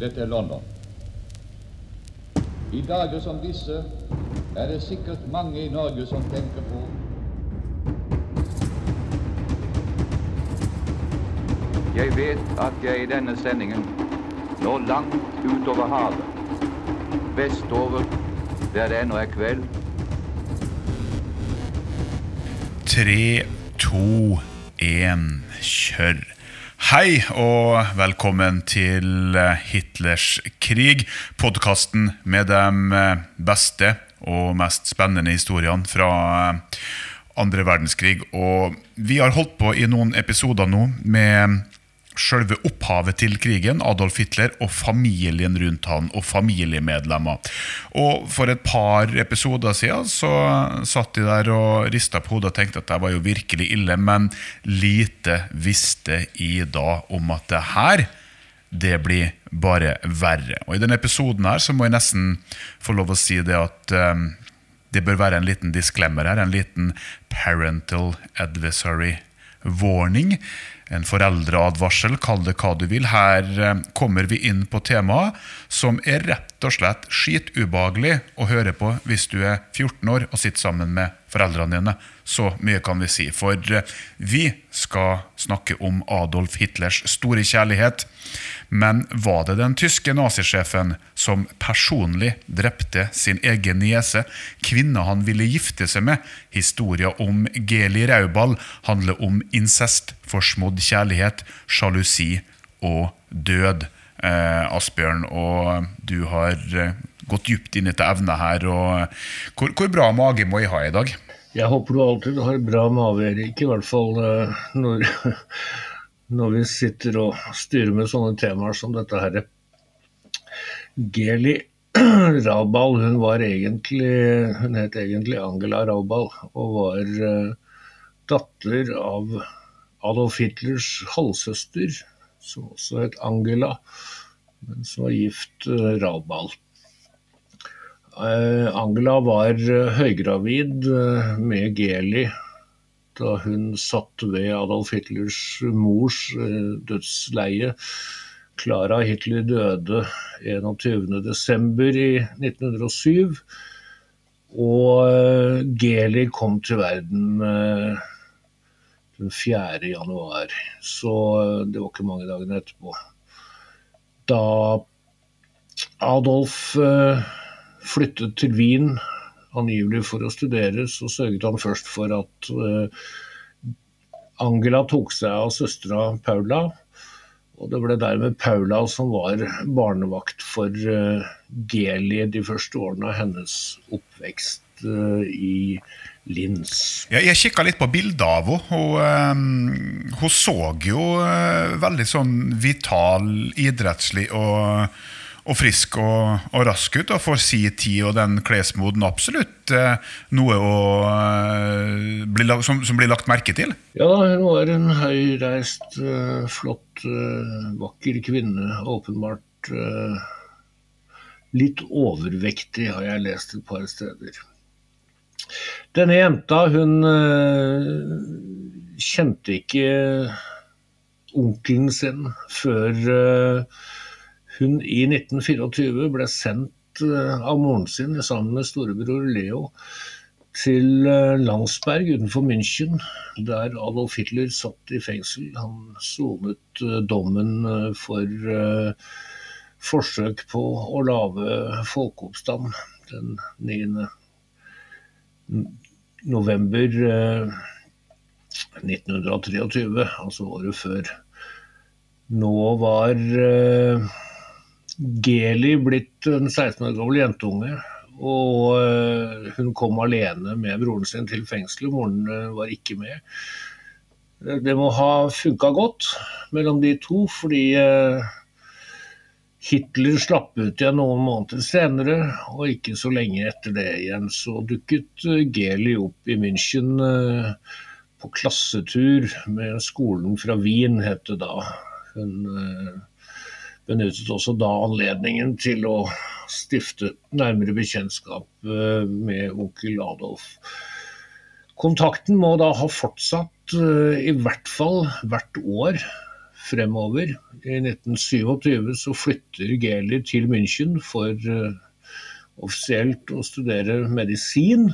Dette er London. I dager som disse er det sikkert mange i Norge som tenker på Jeg vet at jeg i denne sendingen når langt utover havet, vestover, der det ennå er kveld. Tre, to, én, kjør. Hei og velkommen til Hitlers krig, podkasten med de beste og mest spennende historiene fra andre verdenskrig. Og vi har holdt på i noen episoder nå med selve opphavet til krigen, Adolf Hitler, og familien rundt han og familiemedlemmer. Og For et par episoder siden så satt de der og rista på hodet og tenkte at det var jo virkelig ille, men lite visste i da om at det her det blir bare verre. Og I denne episoden her så må jeg nesten få lov å si det at um, det bør være en liten disclaimer her, en liten parental adversary warning en foreldreadvarsel, kall det hva du vil. Her eh, kommer vi inn på temaet som er rett og slett skitubehagelig å høre på hvis du er 14 år og sitter sammen med foreldrene dine. Så mye kan vi si. For eh, vi skal snakke om Adolf Hitlers store kjærlighet. Men var det den tyske nazisjefen som personlig drepte sin egen niese, kvinna han ville gifte seg med? Historia om Geli Raubal handler om incest, forsmådd kjærlighet, sjalusi og død. Eh, Asbjørn, og du har eh, gått dypt inn etter evne her. Og hvor, hvor bra mage må jeg ha i dag? Jeg håper du alltid har bra mage, Erik. I hvert fall uh, når, når, vi sitter og styrer med sånne temaer som dette her. Geli Raubal hun, var egentlig, hun het egentlig Angela Raubal og var uh, datter av Adolf Hitlers halvsøster, som også het Angela, men som var gift. Eh, Angela var eh, høygravid eh, med Geli da hun satt ved Adolf Hitlers mors dødsleie. Klara Hitler døde 21.12. i 1907. Og Geli kom til verden den 4. januar. Så det var ikke mange dagene etterpå. Da Adolf flyttet til Wien angivelig for å studere, så sørget han først for at uh, Angela tok seg av søstera Paula. Og det ble dermed Paula som var barnevakt for uh, Geli de første årene av hennes oppvekst uh, i Linz. Ja, jeg kikka litt på bildet av henne. Hun, hun så jo veldig sånn vital, idrettslig og og frisk og, og, rask ut og får si tid og den klesmoden absolutt eh, noe å, eh, bli, som, som, blir lagt merke til? Ja, hun var en høyreist, eh, flott, vakker kvinne. Åpenbart litt overvektig, har jeg lest et par steder. Denne jenta, hun kjente ikke onkelen sin før hun i 1924 ble sendt eh, av moren sin sammen med storebror Leo til eh, Landsberg utenfor München, der Adolf Hitler satt i fengsel. Han sonet eh, dommen for forsøk på å lage folkeoppstand den 9. november 1923, altså året før. Nå var Geli blitt en 16 år gammel jentunge. Og eh, hun kom alene med broren sin til fengselet. Moren eh, var ikke med. Det må ha funka godt mellom de to, fordi eh, Hitler slapp ut igjen noen måneder senere, og ikke så lenge etter det igjen så dukket Geli opp i München på klassetur med skolen fra Wien, het det da. Hun benyttet også da anledningen til å stifte nærmere bekjentskap eh, med onkel Adolf. Kontakten må da ha fortsatt i hvert fall hvert år fremover. I 1927 så flytter Geli til München for offisielt å studere medisin.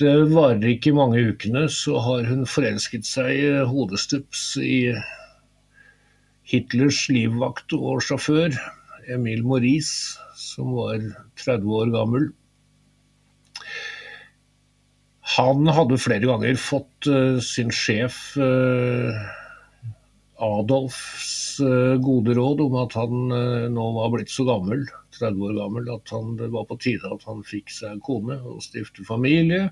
Det varer ikke mange ukene, så har hun forelsket seg hodestups i Hitlers livvakt og sjåfør, Emil Maurice, som var 30 år gammel. Han hadde flere ganger fått uh, sin sjef uh, Adolfs uh, gode råd om at han nå var blitt så gammel 30 år gammel at han, det var på tide at han fikk seg kone og stifte familie.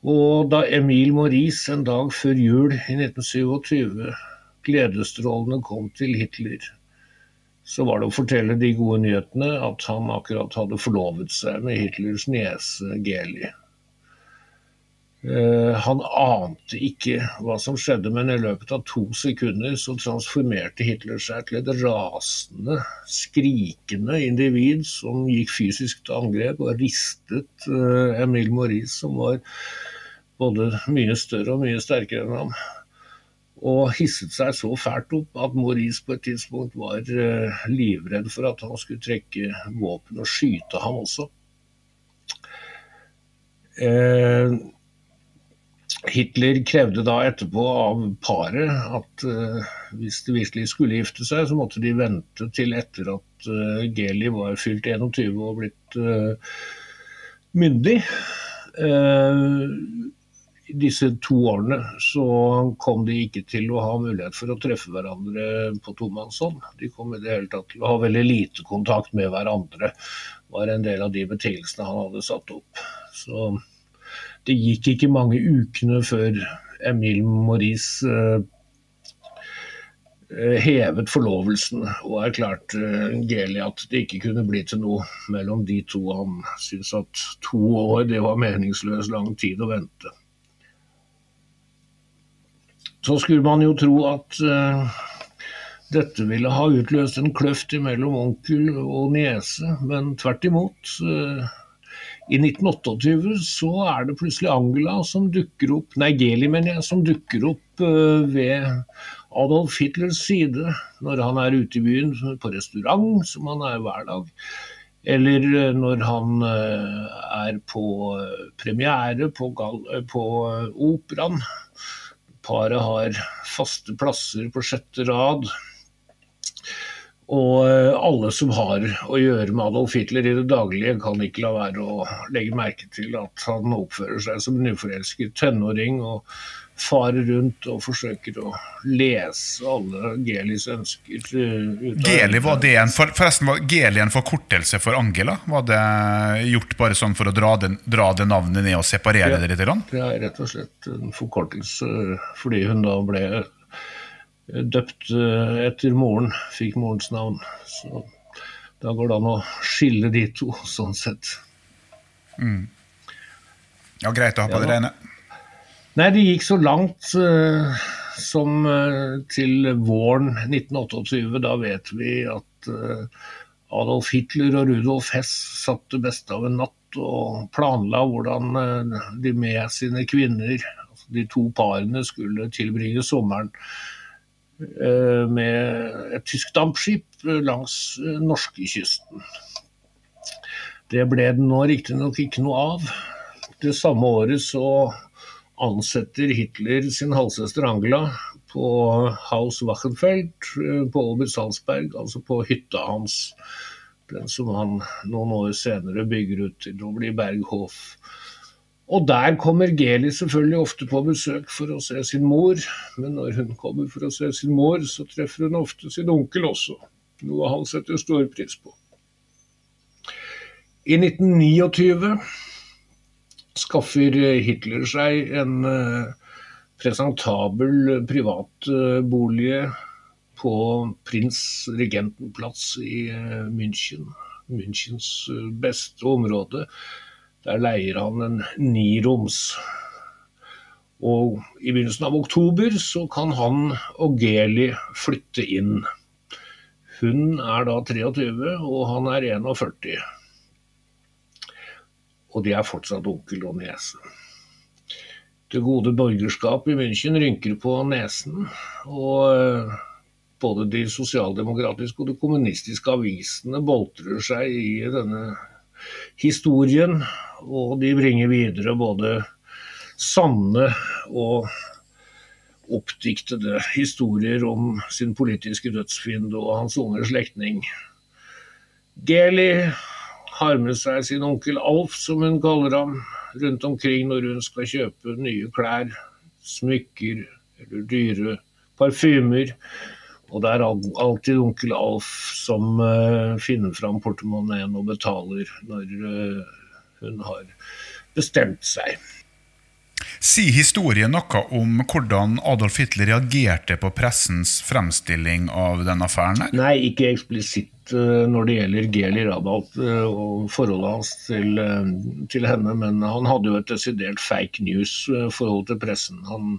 Og da Emil Maurice en dag før jul i 1927 gledesstrålende kom til Hitler, så var det å fortelle de gode nyhetene at han akkurat hadde forlovet seg med Hitlers niese Geli. Uh, han ante ikke hva som skjedde, men i løpet av to sekunder så transformerte Hitler seg til et rasende, skrikende individ som gikk fysisk til angrep og ristet uh, Emil Maurice, som var både mye større og mye sterkere enn ham. Og hisset seg så fælt opp at Maurice på et tidspunkt var uh, livredd for at han skulle trekke våpen og skyte ham også. Uh, Hitler krevde da etterpå av paret at uh, hvis de virkelig skulle gifte seg, så måtte de vente til etter at uh, Geli var fylt 21 og blitt uh, myndig. Disse to årene så kom de ikke til å ha mulighet for å treffe hverandre på tomannshånd. De kom i det hele tatt til å ha veldig lite kontakt med hverandre. Var en del av de betingelsene han hadde satt opp. Så det gikk ikke mange ukene før Emil Maurice eh, eh, hevet forlovelsen og erklærte Geli at det ikke kunne bli til noe mellom de to. Han syntes at to år det var meningsløs lang tid å vente. Så skulle man jo tro at uh, dette ville ha utløst en kløft mellom onkel og niese, men tvert imot. Uh, i 1928 så er det plutselig Angela som dukker opp, nei Geli mener jeg, som dukker opp uh, ved Adolf Hitlers side når han er ute i byen på restaurant, som han er hver dag. Eller når han er på premiere på, på operaen. Paret har faste plasser på sjette rad. Og eh, alle som har å gjøre med Adolf Hitler i det daglige, kan ikke la være å legge merke til at han oppfører seg som en uforelsket tenåring og farer rundt og forsøker å lese alle Gelis ønsker. Geli, var det en, for, forresten, var Geli en forkortelse for Angela? Var det gjort bare sånn for å dra det, dra det navnet ned og separere ja, det litt? Det er rett og slett en forkortelse fordi hun da ble døpt eh, etter moren, fikk morens navn. Så da går det an å skille de to, sånn sett. Mm. Ja, greit å ha på ja, det rene. Nei, det gikk så langt uh, som uh, til våren 1928. Da vet vi at uh, Adolf Hitler og Rudolf Hess satt det beste av en natt og planla hvordan de med sine kvinner, altså de to parene, skulle tilbringe sommeren. Med et tysk dampskip langs norskekysten. Det ble det nå riktignok ikke noe av. Det samme året så ansetter Hitler sin halvsøster Angela på Haus Wachenfeld eh, på Ober Salzberg, altså på hytta hans. Den som han noen år senere bygger ut til å bli Berghof. Og der kommer Geli selvfølgelig ofte på besøk for å se sin mor. Men når hun kommer for å se sin mor, så treffer hun ofte sin onkel også. Noe han setter stor pris på. I 1929 skaffer Hitler seg en eh, presentabel privatbolig på prins Regentenplatz i eh, München. Münchens eh, beste område der leier han en niroms. Og i begynnelsen av oktober så kan han og Geli flytte inn. Hun er da 23, og han er 41. Og de er fortsatt onkel og niese. det gode borgerskap i München rynker på nesen. Og eh, både de sosialdemokratiske og de kommunistiske avisene boltrer seg i denne historien. Og de bringer videre både sanne og oppdiktede historier om sin politiske dødsfiende og hans unge slektning. Geli har med seg sin onkel Alf, som hun kaller ham, rundt omkring når hun skal kjøpe nye klær, smykker eller dyre parfymer. Og det er alltid onkel Alf som uh, finner fram portemoneen og betaler når uh, hun har bestemt seg. Si historien noe om hvordan Adolf Hitler reagerte på pressens fremstilling av denne affæren? Nei, ikke eksplisitt uh, når det gjelder Geli Rabat uh, og forholdet hans til, uh, til, henne, men han hadde jo et desidert fake news-forhold til pressen. Han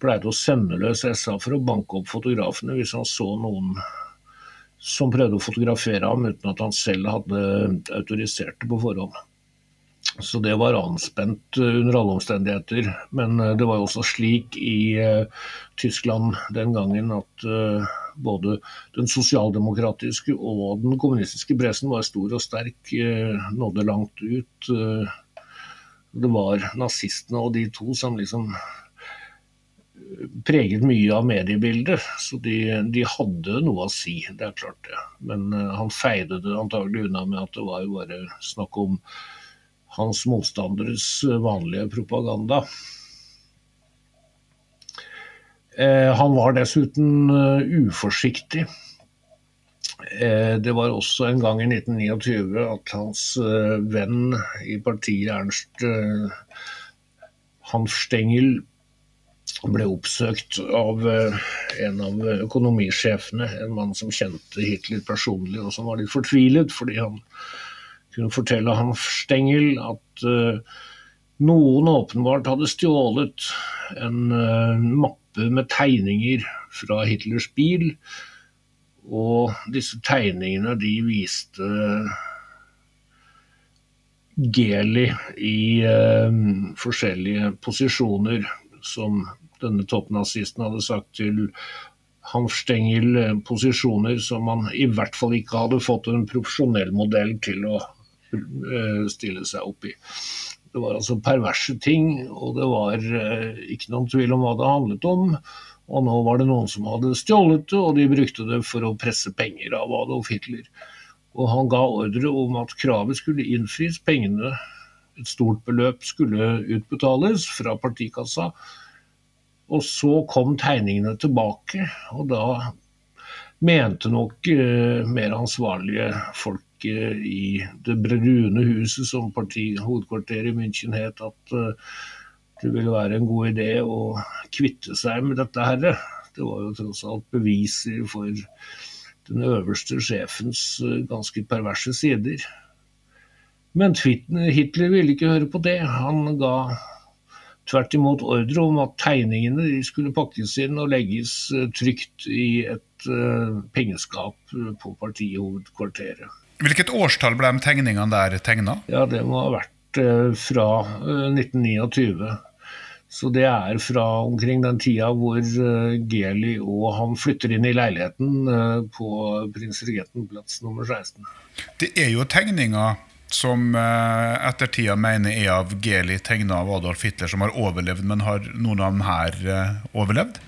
pleide å sende løs SA for å banke opp fotografene hvis han så noen som prøvde å fotografere ham uten at han selv hadde autorisert det på forhånd. Så det var anspent under alle omstendigheter. Men det var jo også slik i uh, Tyskland den gangen at både den sosialdemokratiske og den kommunistiske pressen var stor og sterk, nådde langt ut. det var nazistene og de to som liksom preget mye av mediebildet. Så de, de, hadde noe å si, det er klart det. Men han feide det antagelig unna med at det var jo bare snakk om hans motstanderes vanlige propaganda. Uh, han var dessuten uh, uforsiktig. Det var også en gang i 1929 at hans venn i partiet, Ernst Hans Stengel, ble oppsøkt av eh, en av økonomisjefene, en mann som kjente Hitler personlig, og som var litt fortvilet fordi han kunne fortelle han Stengel at uh, noen åpenbart hadde stjålet en uh, mappe med tegninger fra Hitlers bil. Og disse tegningene de viste Geli i uh, forskjellige posisjoner som denne toppnazisten hadde sagt til Hans Stengel eh, posisjoner som man i hvert fall ikke hadde fått en profesjonell modell til å stille seg opp i. Det var altså perverse ting, og det var uh, ikke noen tvil om hva det handlet om. Og nå var det noen som hadde stjålet det, og de brukte det for å presse penger av Adolf Hitler. Og han ga ordre om at kravet skulle innfris, pengene, et stort beløp, skulle utbetales fra partikassa og så kom tegningene tilbake, og da mente nok uh, mer ansvarlige folk uh, i det brune huset, som partihovedkvarteret i München het, at uh, det ville være en god idé å kvitte seg med dette herre. Det var jo tross alt beviser for den øverste sjefens ganske perverse sider. Men Hitler ville ikke høre på det. Han ga tvert imot ordre om at tegningene skulle pakkes inn og legges eh, trygt i et uh, pengeskap eh, på partihovedkvarteret. Hvilket årstall ble de tegningene der tegna? Ja, Det må ha vært fra uh, 1929. Så det er fra omkring den tida hvor Geli og han flytter inn i leiligheten på Prins Regentenplats nummer 16. Det er jo tegninger som eh, ettertida mener er av Geli, tegna av Adolf Hitler, som har overlevd. Men har noen av dem her eh, overlevd?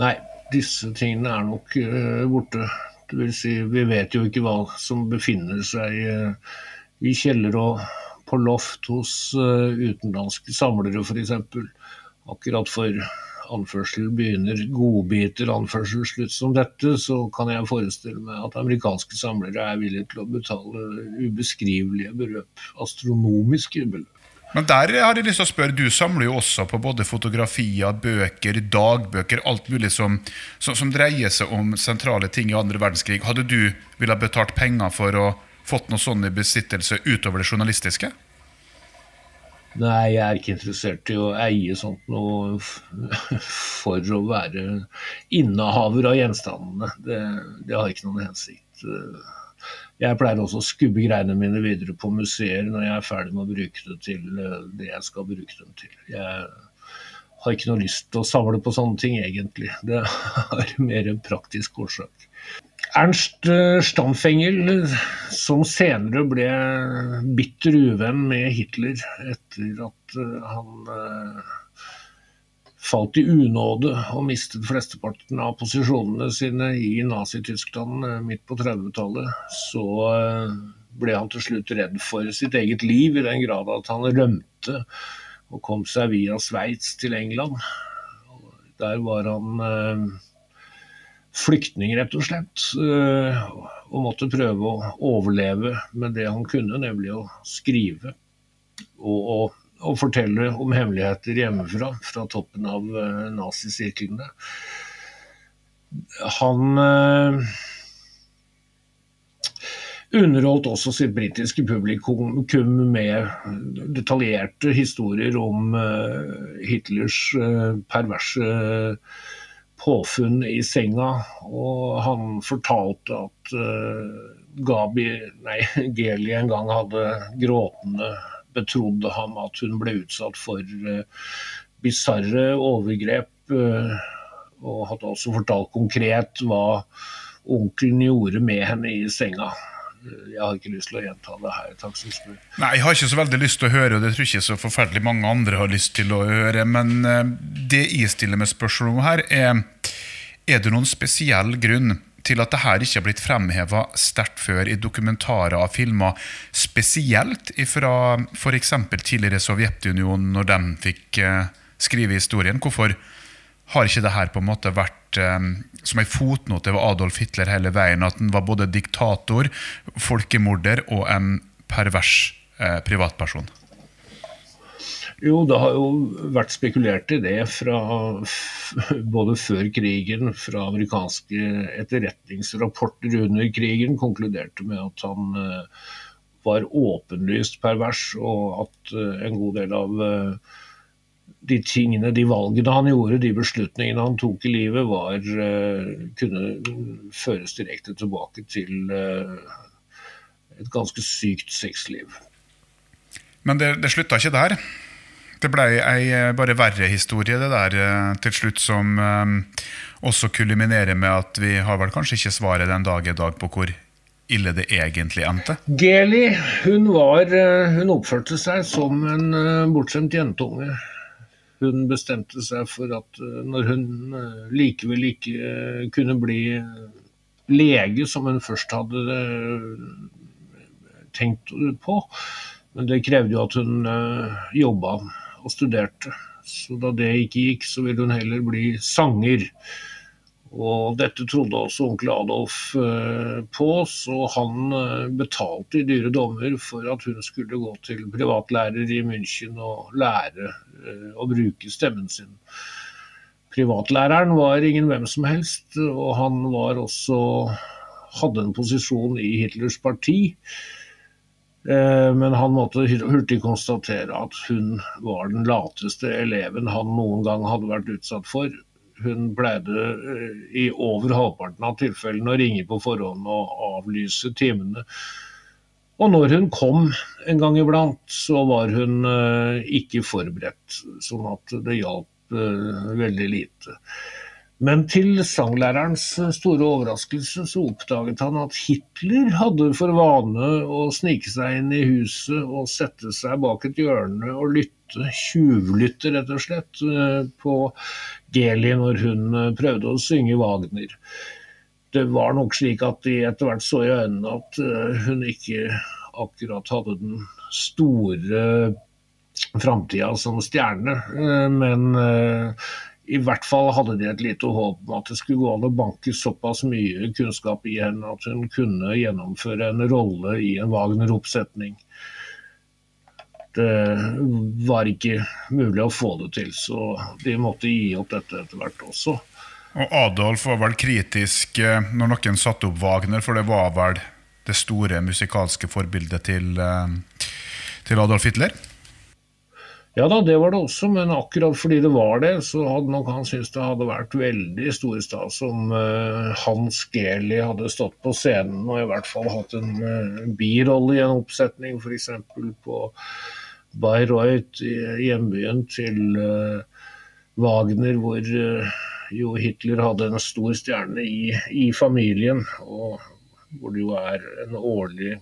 Nei, disse tingene er nok eh, borte. Det vil si, vi vet jo ikke hva som befinner seg eh, i kjeller og på loft hos uh, utenlandske samlere, f.eks. Akkurat for anførsel begynner godbiter, anførsel slutt som dette, så kan jeg forestille meg at amerikanske samlere er villige til å betale ubeskrivelige beløp. Astronomiske beløp. Men der har jeg lyst til å spørre, Du samler jo også på både fotografier, bøker, dagbøker, alt mulig som, som, som dreier seg om sentrale ting i andre verdenskrig. Hadde du villet betalt penger for å fått noe sånn i besittelse utover det journalistiske? Nei, jeg er ikke interessert i å eie sånt noe for å være innehaver av gjenstandene. Det, det har ikke noen hensikt. Jeg pleier også å skubbe greiene mine videre på museer når jeg er ferdig med å bruke det til eh, det jeg skal bruke dem til. Jeg har ikke noe lyst til å samle på sånne ting, egentlig. Det har mer en praktisk årsak. Ernst eh, Stamfengel, som senere ble bitter uvenn med Hitler etter at eh, han eh, falt i unåde og mistet flesteparten av posisjonene sine i Nazi-Tyskland midt på 30-tallet, så ble han til slutt redd for sitt eget liv, i den grad at han rømte og kom seg via Sveits til England. Der var han flyktning, rett og slett. Eh, og måtte prøve å overleve med det han kunne, nemlig å skrive. Og, og, og fortelle om hemmeligheter hjemmefra, fra toppen av uh, nazisirklene. Han uh, underholdt også sitt britiske publikum med detaljerte historier om Hitlers perverse påfunn i senga, og han fortalte at uh, Gabi, nei, Geli en gang hadde gråtende betrodde ham at hun ble utsatt for uh, bisarre overgrep, uh, og hadde også fortalt konkret hva onkelen gjorde med henne i senga jeg har ikke lyst til å gjenta det her. Takk som spør. Nei, Jeg har ikke så veldig lyst til å høre, og det tror jeg ikke så forferdelig mange andre har lyst til å høre. Men eh, det jeg stiller med spørsmål om her, er er det noen spesiell grunn til at dette ikke har blitt fremheva sterkt før i dokumentarer og filmer, spesielt fra f.eks. tidligere Sovjetunionen, når de fikk eh, skrive historien? Hvorfor har ikke dette på en måte vært um, som ei fotnote ved Adolf Hitler hele veien. At han var både diktator, folkemorder og en pervers uh, privatperson. Jo, det har jo vært spekulert i det fra både før krigen, fra amerikanske etterretningsrapporter under krigen, konkluderte med at han uh, var åpenlyst pervers, og at uh, en god del av de tingene, de valgene han gjorde, de beslutningene han tok i livet, var, uh, kunne føres direkte tilbake til uh, et ganske sykt sexliv. Men det, det slutta ikke der. Det ble ei eh, bare verre historie det der til slutt, som også kulminerer med at vi har vel kanskje ikke svaret den dag i dag på hvor ille det egentlig endte? Geli hun, var, hun oppførte seg som en bortskjemt jentunge hun bestemte seg for at eh, når hun eh, likevel ikke eh, kunne bli lege, som hun først hadde tenkt på, men det krevde jo at hun jobba og studerte. Så da det ikke gikk, så ville hun heller bli sanger. Og dette trodde også onkel Adolf eh, på, så han eh, betalte i dyre dommer for at hun skulle gå til privatlærer i München og lære eh, å bruke stemmen sin. Privatlæreren var ingen hvem som helst, og han var også hadde en posisjon i Hitlers parti. Men han måtte hurtig konstatere at hun var den lateste eleven han noen gang hadde vært utsatt for hun pleide eh, i over halvparten av tilfellene å ringe på forhånd og avlyse timene. Og når hun kom en gang iblant, så var hun uh, ikke forberedt, sånn at det hjalp uh, veldig lite. Men til sanglærerens store overraskelse så oppdaget han at Hitler hadde for vane å snike seg inn i huset og sette seg bak et hjørne og lytte tjuvlytte, rett og slett, eh, på Geli når hun eh, prøvde å synge Wagner. Det var nok slik at de etter hvert så i øynene at eh, hun ikke akkurat hadde den store framtida som stjerne, men i hvert fall hadde de et lite håp om at det skulle gå an å banke såpass mye kunnskap i henne at hun kunne gjennomføre en rolle i en Wagner-oppsetning det var ikke mulig å få det til. Så de måtte gi opp dette etter hvert også. Og Adolf var vel kritisk eh, når noen satte opp Wagner, for det var vel det store musikalske forbildet til, eh, til Adolf Hitler? Ja da, det var det også, men akkurat fordi det var det, så hadde nok han syntes det hadde vært veldig stor stas om uh, Hans Geli hadde stått på scenen og i hvert fall hatt en uh, birolle i en oppsetning, f.eks. på Bayreuth, i hjembyen til uh, Wagner, hvor jo Hitler hadde en stor stjerne i, i familien, og hvor det jo er en årlig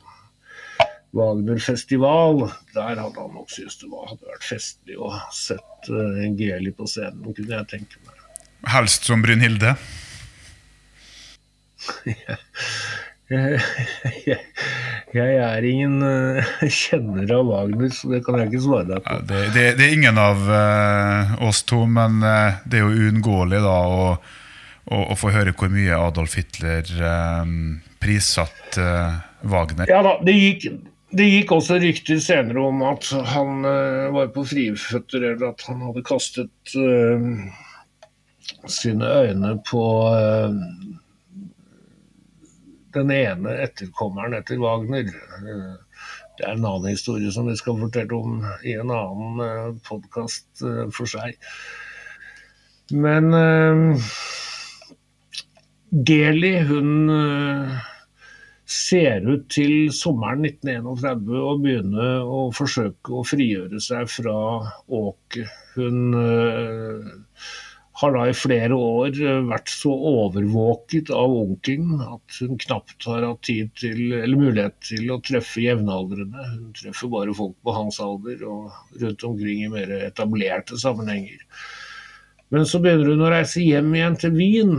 Wagner-festival. Der hadde han nok syntes det var, hadde vært festlig å sett uh, Geli på scenen, kunne jeg tenke meg. Helst som Brynhilde? jeg, jeg, er ingen uh, kjenner av Wagner, så det kan jeg ikke svare deg på. Ja, det, det, det, er ingen av uh, oss to, men uh, det er jo uunngåelig da å, å, å, få høre hvor mye Adolf Hitler prissatte Wagner. Ja da, det gikk, det gikk også rykter senere om at han uh, var på friføtter, eller at han hadde kastet uh, sine øyne på uh, den ene etterkommeren etter Wagner. det er en annen historie som vi skal fortelle om i en annen uh, podkast for seg. Men Geli, hun ser ut til sommeren 1931 å begynne å forsøke å frigjøre seg fra Åke. Hun uh, har da i flere år vært så overvåket av onkelen at hun knapt har hatt tid til, eller mulighet til å treffe jevnaldrende. Hun treffer bare folk på hans alder og rundt omkring i mer etablerte sammenhenger. Men så begynner hun å reise hjem igjen til Wien.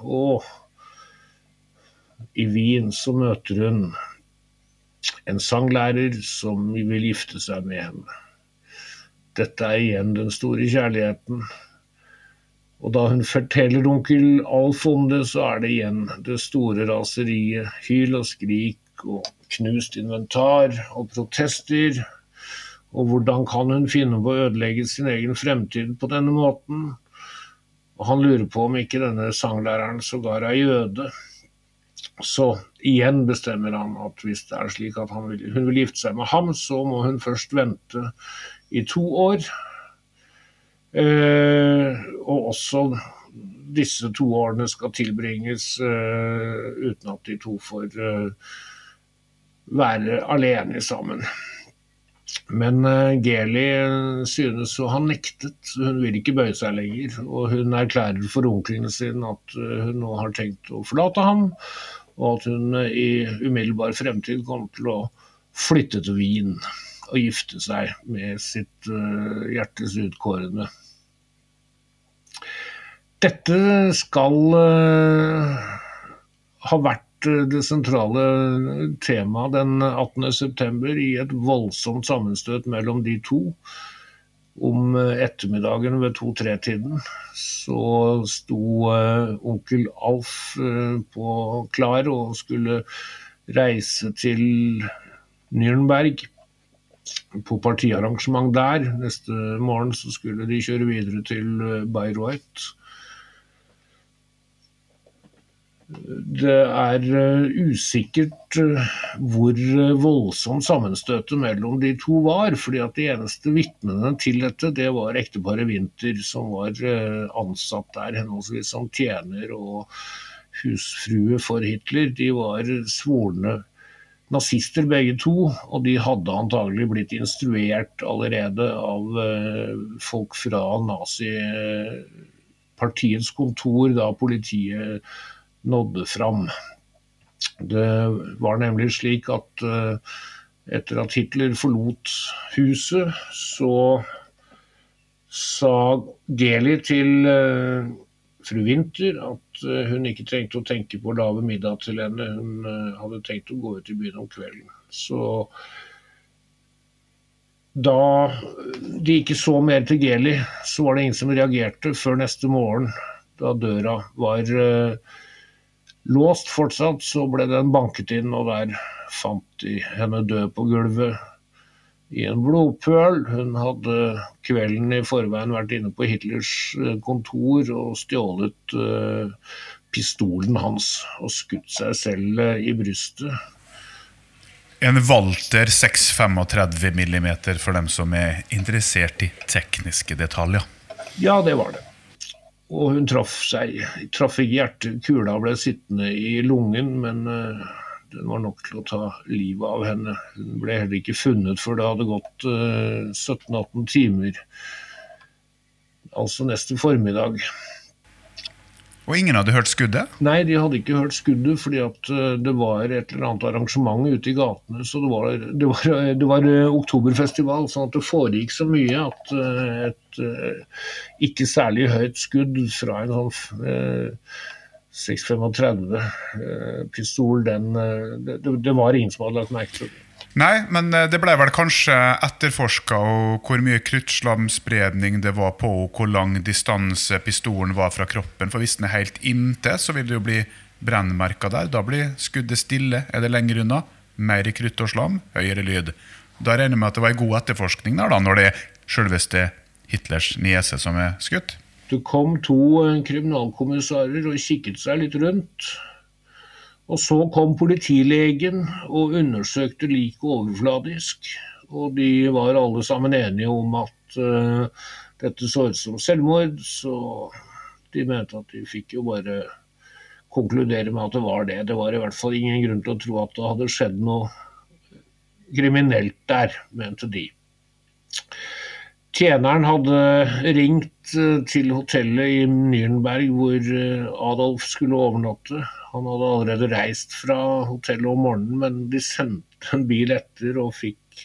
og i Wien så møter hun en sanglærer som vil gifte seg med henne. Dette er igjen den store kjærligheten. Og da hun forteller onkel Alf om det, så er det igjen det store raseriet. Hyl og skrik og knust inventar og protester. Og hvordan kan hun finne på å ødelegge sin egen fremtid på denne måten? Og han lurer på om ikke denne sanglæreren sågar er jøde. Så igjen bestemmer han at hvis det er slik at vil, hun vil gifte seg med ham, så må hun først vente i to år. Eh, og også disse to årene skal tilbringes eh, uten at de to får eh, være alene sammen. Men uh, Geli synes å ha nektet, hun vil ikke bøye seg lenger. Og hun erklærer for onklene sine at uh, hun nå har tenkt å forlate ham, og at hun i umiddelbar fremtid kommer til å flytte til Wien og gifte seg med sitt uh, hjertes utkårende. Dette skal uh, ha vært eh, det sentrale temaet den 18.9. i et voldsomt sammenstøt mellom de to om eh, ettermiddagen ved to-tre-tiden så sto uh, onkel Alf uh, på klar og skulle reise til Nürnberg på partiarrangement der. Neste morgen så skulle de kjøre videre til Bayreuth det er eh, usikkert eh, hvor eh, voldsomt sammenstøtet mellom de to var. fordi at De eneste vitnene til dette det var ekteparet Winther, som var ansatt der henholdsvis som tjener og husfrue for Hitler. De var svorne nazister begge to, og de hadde antagelig blitt instruert allerede av folk fra nazipartiets kontor da politiet nådde fram. Det var nemlig slik at eh, etter at Hitler forlot huset, så sa Geli til uh, fru Winther at uh, hun ikke trengte å tenke på å lage middag til henne. Hun hadde tenkt å gå ut i byen om kvelden. Så da de ikke så mer til Geli, så var det ingen som reagerte før neste morgen, da døra var uh, låst fortsatt, så ble den banket inn, og der fant de henne død på gulvet i en blodpøl. Hun hadde kvelden i forveien vært inne på Hitlers eh, kontor og stjålet uh, pistolen hans og skutt seg selv uh, i brystet. En Walter 635 mm for dem som er interessert i tekniske detaljer. Ja, det var det. Og hun traff seg. Traff ikke hjertet. Kula ble sittende i lungen, men uh, den var nok til å ta livet av henne. Hun ble heller ikke funnet før det hadde gått uh, 17-18 timer. Altså neste formiddag. Og ingen hadde hørt skuddet? Nei, de hadde ikke hørt skuddet fordi at eh, det var et eller annet arrangement ute i gatene. Så det var, det var, det var eh, oktoberfestival, sånn at det foregikk så mye at eh, et ikke særlig høyt skudd fra en sånn 635 pistol, den, det, det var ingen som hadde lagt merke til det. Nei, men eh, det ble vel kanskje etterforska hvor mye kruttslamspredning det var på, og hvor lang distanse pistolen var fra kroppen. For hvis den er helt inntil, så vil det jo bli brennmerker der. Da blir skuddet stille. Er det lenger unna, mer krutt og slam, høyere lyd. Da regner jeg med at det var en god etterforskning der, da, når det er selveste Hitlers niese som er skutt. Det kom to kriminalkommissærer kriminalkommissarer og kikket seg litt rundt. Og så kom politilegen og undersøkte liket overfladisk. Og de var alle sammen enige om at uh, dette så ut som selvmord, så de mente at de fikk jo bare konkludere med at det var det. Det var i hvert fall ingen grunn til å tro at det hadde skjedd noe kriminelt der, mente de. Tjeneren hadde ringt eh, til hotellet i Nürnberg hvor eh, Adolf skulle overnatte. Han hadde allerede reist fra hotellet om morgenen, men de sendte en bil etter og fikk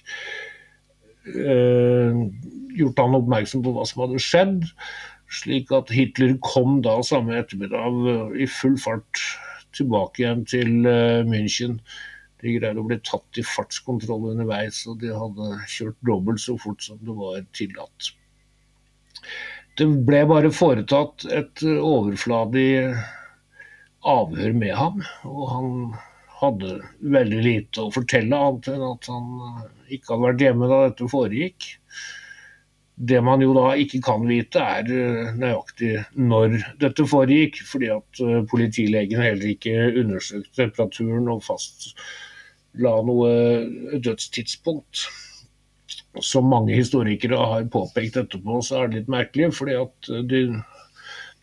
eh, gjort han oppmerksom på hva som hadde skjedd. Slik at Hitler kom da samme ettermiddag eh, i full fart tilbake igjen til eh, München. De greide å bli tatt i fartskontroll underveis, og de hadde kjørt dobbelt så fort som det var tillatt. Det ble bare foretatt et overfladig avhør med ham, og han hadde veldig lite å fortelle, annet enn at han ikke hadde vært hjemme da dette foregikk. Det man jo da ikke kan vite, er nøyaktig når dette foregikk, fordi at politilegen heller ikke undersøkte temperaturen og fast la noe dødstidspunkt. Som mange historikere har påpekt etterpå, så er det litt merkelig, fordi at det,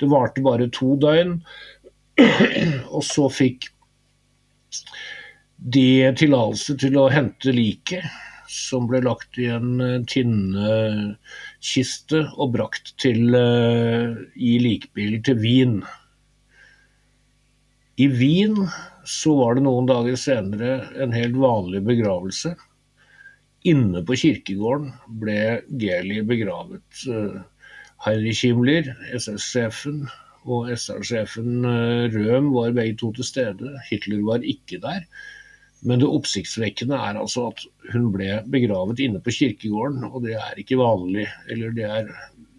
det varte bare to døgn. Og så fikk de tillatelse til å hente liket, som ble lagt i en tinnekiste og brakt til, i likbil til Wien. I Wien så var det noen dager senere en helt vanlig begravelse. Inne på kirkegården ble Geli begravet. Eh, Heinrich Himmler, SS-sjefen, og SR-sjefen Røm Røhm var begge to til stede. Hitler var ikke der. Men det oppsiktsvekkende er altså at hun ble begravet inne på kirkegården, og det er ikke vanlig. Eller det er,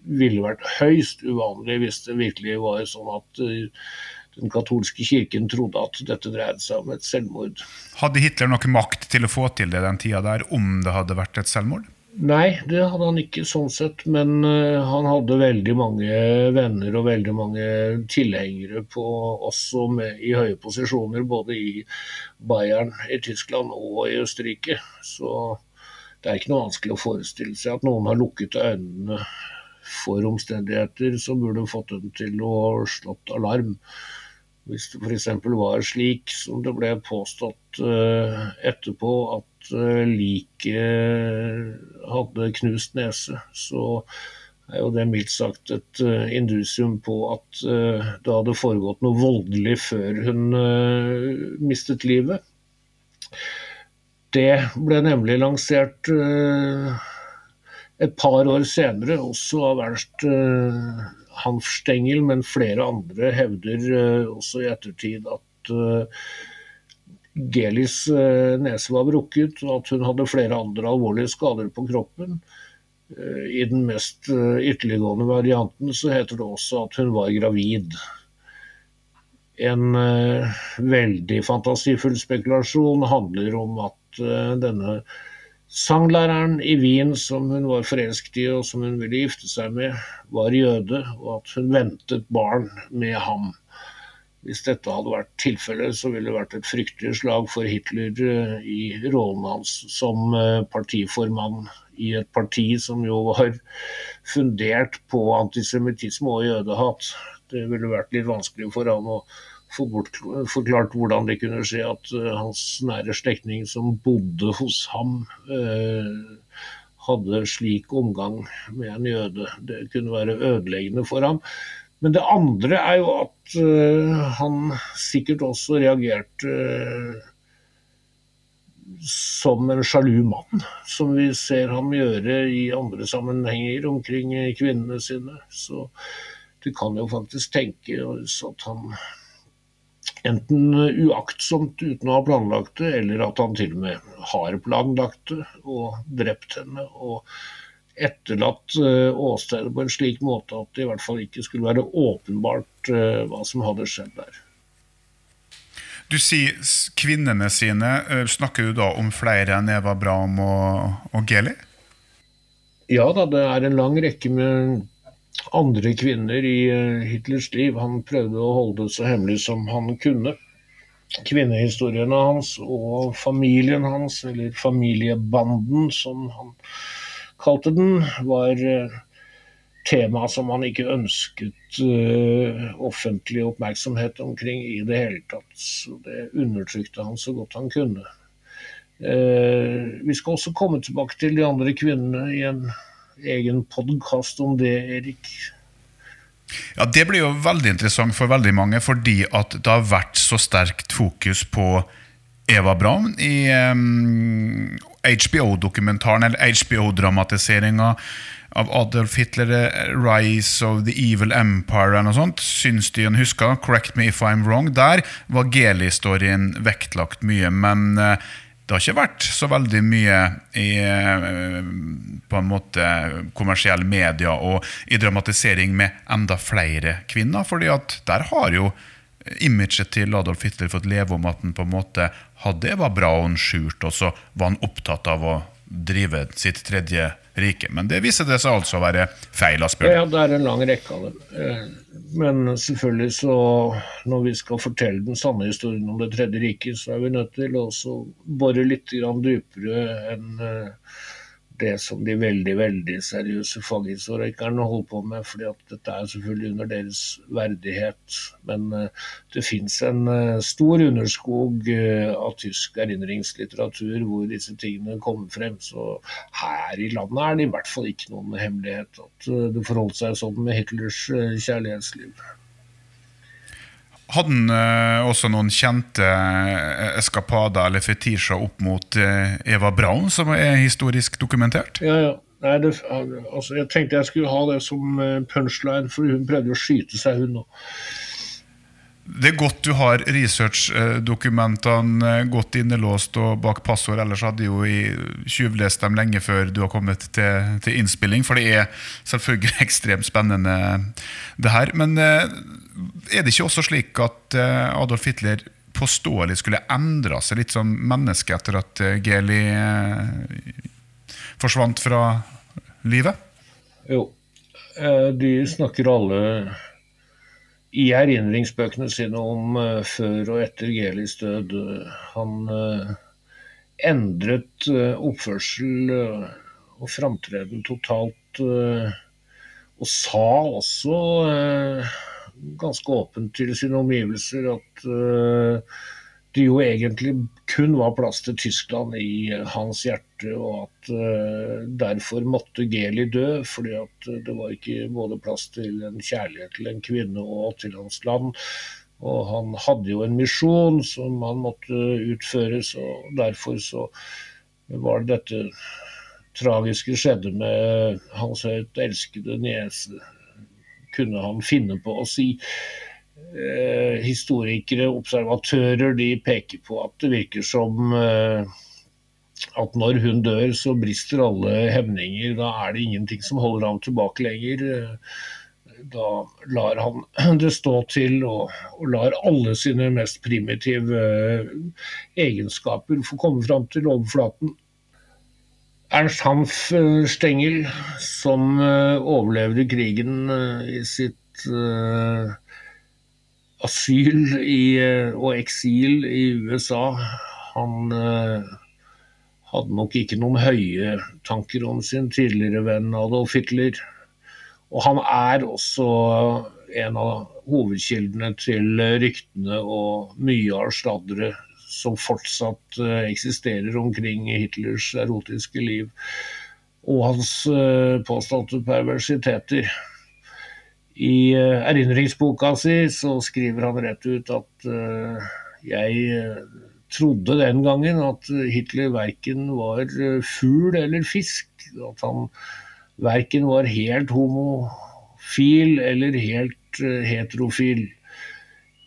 ville vært høyst uvanlig hvis det virkelig var sånn at uh, den katolske kirken trodde at dette dreide seg om et selvmord. Hadde Hitler noe makt til å få til det den tida der, om det hadde vært et selvmord? Nei, det hadde han ikke sånn sett, men uh, han hadde veldig mange venner og veldig mange tilhengere på, også med, i høye posisjoner, både i Bayern i Tyskland og i Østerrike. Så det er ikke noe vanskelig å forestille seg at noen har lukket øynene for omstendigheter som burde fått dem til å slått alarm. Hvis det f.eks. var slik som det ble påstått uh, etterpå, at uh, liket hadde knust nese, så er jo det mildt sagt et uh, indusium på at det hadde foregått noe voldelig før hun mistet livet. Det ble nemlig lansert et par år senere, også av Ernst Hanfstengel, men flere andre hevder uh, også i ettertid at uh, Gelis uh, nese var brukket, og at hun hadde flere andre alvorlige skader på kroppen. I den mest ytterliggående varianten så heter det også at hun var gravid. En veldig fantasifull spekulasjon handler om at denne Sanglæreren i Wien som hun var forelsket i og som hun ville gifte seg med, var jøde, og at hun ventet barn med ham. Hvis dette hadde vært tilfellet, så ville det vært et fryktelig slag for Hitler i rollen hans som partiformann i et parti som jo var fundert på antisemittisme og jødehat. Det ville vært litt vanskelig for han å forklart hvordan det kunne skje at hans nære slektning som bodde hos ham, hadde slik omgang med en jøde. Det kunne være ødeleggende for ham. Men det andre er jo at uh, han sikkert også reagerte som en sjalu mann, som vi ser ham gjøre i andre sammenhenger omkring kvinnene sine. Så du kan jo faktisk tenke at han enten uaktsomt uten å ha planlagt det, eller at han til og med har planlagt det og drept henne. og etterlatt uh, åstedet på en slik måte at det i hvert fall ikke skulle være åpenbart uh, hva som hadde skjedd der. Du sier kvinnene sine. Uh, snakker du da om flere enn Eva Brahm og, og Geli? Ja da, det er en lang rekke med andre kvinner i eh, Hitlers liv. Han prøvde å holde det så hemmelig som han kunne. Kvinnehistoriene hans og familien hans, eller familiebanden som han kalte den, var eh, tema som han ikke ønsket uh, offentlig oppmerksomhet omkring i det hele tatt. Så det undertrykte han så godt han kunne. Vi skal også komme tilbake til de andre kvinnene i en egen podkast om det, Erik. Ja, Det blir jo veldig interessant for veldig mange, fordi at det har vært så sterkt fokus på Eva Braun i um, HBO-dokumentaren, eller HBO-dramatiseringa av Adolf Hitler, 'Rise of the Evil Empire' eller noe sånt. Syns de en husker? 'Correct me if I'm wrong'. Der var Geli-storyen vektlagt mye, men uh, det har ikke vært så veldig mye i eh, på en måte kommersielle media og i dramatisering med enda flere kvinner. fordi at der har jo imaget til Adolf Hitler fått leve om at han på en måte hadde Eva Braun skjult, og så var han opptatt av å drive sitt tredje rike. Men det viser det seg altså å være feil. Asbjørn. Ja, det er en lang rekke av dem. Eh, men selvfølgelig så når vi skal fortelle den sanne historien om Det tredje riket, så er vi nødt til å bore litt dypere enn eh, det som de veldig veldig seriøse faghistorikerne holder på med. fordi at dette er selvfølgelig under deres verdighet. Men uh, det fins en uh, stor underskog uh, av tysk erindringslitteratur hvor disse tingene kommer frem. Så her i landet er det i hvert fall ikke noen hemmelighet at det forholdt seg sånn med Hitlers kjærlighetsliv. Hadde han uh, også noen kjente uh, eskapader eller fetisjer opp mot uh, Eva Braun, som er historisk dokumentert? Ja, ja. Nei, det, altså, jeg tenkte jeg skulle ha det som punchline, for hun prøvde å skyte seg, hun òg. Det er godt du har researchdokumentene godt innelåst og bak passord, ellers hadde jo tjuvlest dem lenge før du har kommet til, til, innspilling. For det er selvfølgelig ekstremt spennende, det her. Men eh, er det ikke også slik at eh, Adolf Hitler påståelig skulle endra seg litt som menneske etter at eh, Geli forsvant fra livet? Jo. De snakker alle i erindringsbøkene sine om før og etter Gelis død. Han endret oppførsel og framtreden totalt. og sa også ganske åpent til sine omgivelser at det jo egentlig kun var plass til Tyskland i hans hjerte, og at uh, derfor måtte Geli dø, fordi at det var ikke både plass til en kjærlighet til en kvinne og til hans land. Og han hadde jo en misjon som han måtte utføre, så derfor så var det dette tragiske skjedde med hans høyt elskede niese, kunne han finne på å si. Eh, historikere, observatører, de peker på at det virker som eh, at når hun dør, så brister alle hemninger. Da er det ingenting som holder ham tilbake lenger. Da lar han det stå til og, og lar alle sine mest primitive eh, egenskaper få komme fram til overflaten. Ernst Hanf Stengel, som overlevde krigen i sitt asyl i, og eksil i USA. Han hadde nok ikke noen høye tanker om sin tidligere venn Adolf Hitler. Og han er også en av hovedkildene til ryktene og mye av sladderet som fortsatt eh, eksisterer omkring Hitlers erotiske liv og hans eh, påståtte perversiteter. I eh, erindringsboka si så skriver han rett ut at jeg trodde den gangen at Hitler verken var fugl eller fisk. At han verken var helt homofil eller helt heterofil.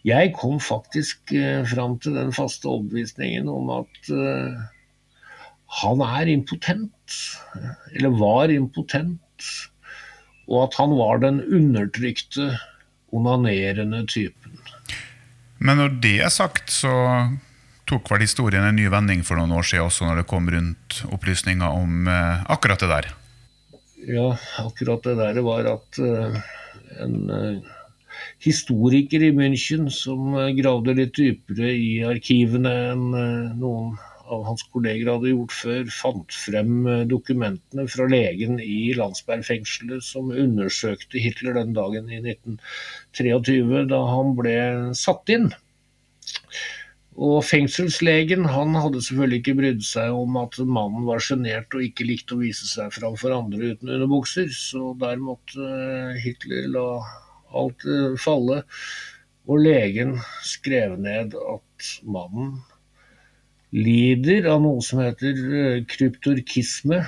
Jeg kom faktisk eh, fram til den faste overbevisningen om at eh, han er impotent, eller var impotent, og at han var den undertrykte, onanerende typen. Men når det er sagt, så tok vel historien en ny vending for noen år siden også, når det kom rundt opplysninger om eh, akkurat det der? Ja, akkurat det der var at en historiker i München som eh, gravde litt dypere i arkivene enn eh, noen av hans kolleger hadde gjort før, fant frem eh, dokumentene fra legen i Landsberg-fengselet som undersøkte Hitler den dagen i 1923, da han ble satt inn. Og fengselslegen han hadde selvfølgelig ikke brydd seg om at mannen var sjenert og ikke likte å vise seg fram for andre uten underbukser, så der måtte Hitler la alt eh, falle. Og legen skrev ned at mannen lider av noe som heter eh, kryptorkisme.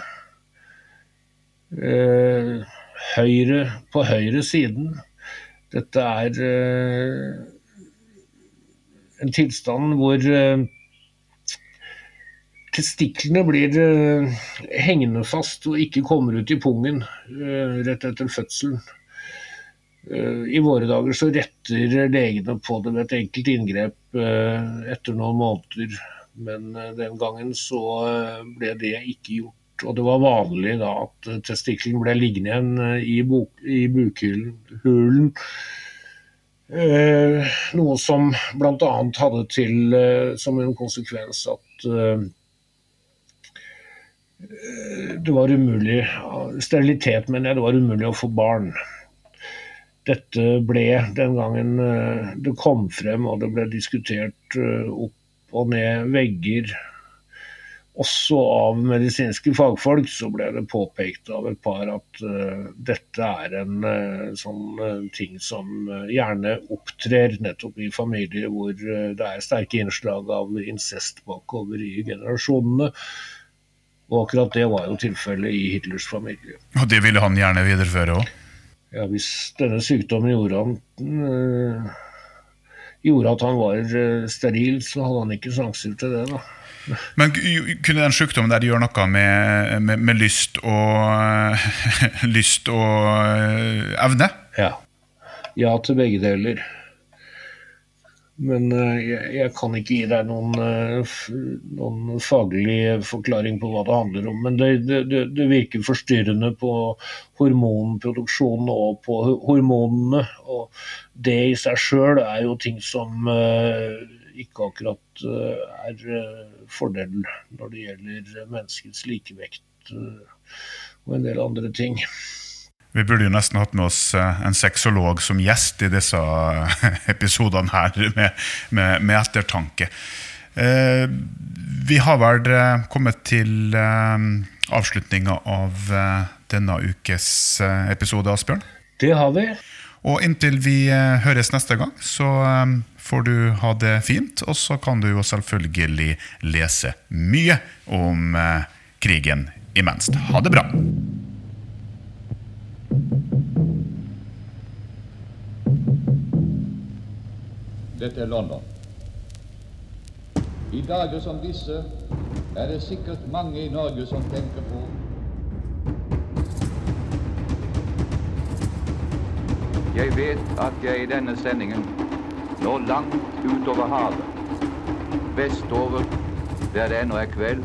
Eh, høyre, på høyre siden. Dette er en tilstand hvor testiklene blir hengende fast og ikke kommer ut i pungen rett etter fødselen. Eh, I våre dager så retter legene på det med et enkelt inngrep eh, etter noen måneder. Men eh, den gangen så ble det ikke gjort. Og det var vanlig da at testikkelen ble liggende igjen i, buk, i bukhulen. Noe som bl.a. hadde til som en konsekvens at det var umulig Sterilitet, mener jeg. Det var umulig å få barn dette ble den gangen eh, det kom frem og det ble diskutert eh, opp og ned vegger, også av medisinske fagfolk, så ble det påpekt av et par at uh, dette er en sånn ting som gjerne opptrer nettopp i familier hvor det er sterke innslag av incest bakover i generasjonene. Og akkurat det var jo tilfellet i Hitlers familie. Og det ville han gjerne videreføre òg? Ja, hvis denne sykdommen gjorde, han, øh, gjorde at han var øh, steril, så hadde han ikke sjanser til det. da. Men kunne den sykdommen der gjøre noe med, med, med lyst og lyst og øh, evne? Ja. Ja til begge deler. Men eh, jeg, jeg, kan ikke gi deg noen, eh, noen, faglig forklaring på hva det handler om. Men det, det, det virker forstyrrende på hormonproduksjonen og på hormonene. Og det i seg sjøl er jo ting som uh, ikke akkurat er fordel når det gjelder menneskets likevekt og en del andre ting. Vi burde jo nesten hatt med oss eh, en sexolog som gjest i disse eh, episodene her, med, med, med ettertanke. Eh, vi har vel kommet til avslutninga av denne ukes episode, Asbjørn? Det har vi. Og inntil vi høres neste gang, så får du ha det fint. Og så kan du jo selvfølgelig lese mye om krigen imens. Ha det bra. Dette er London. I dager som disse er det sikkert mange i Norge som tenker på Jeg vet at jeg i denne sendingen når langt utover havet, vestover der det ennå er kveld,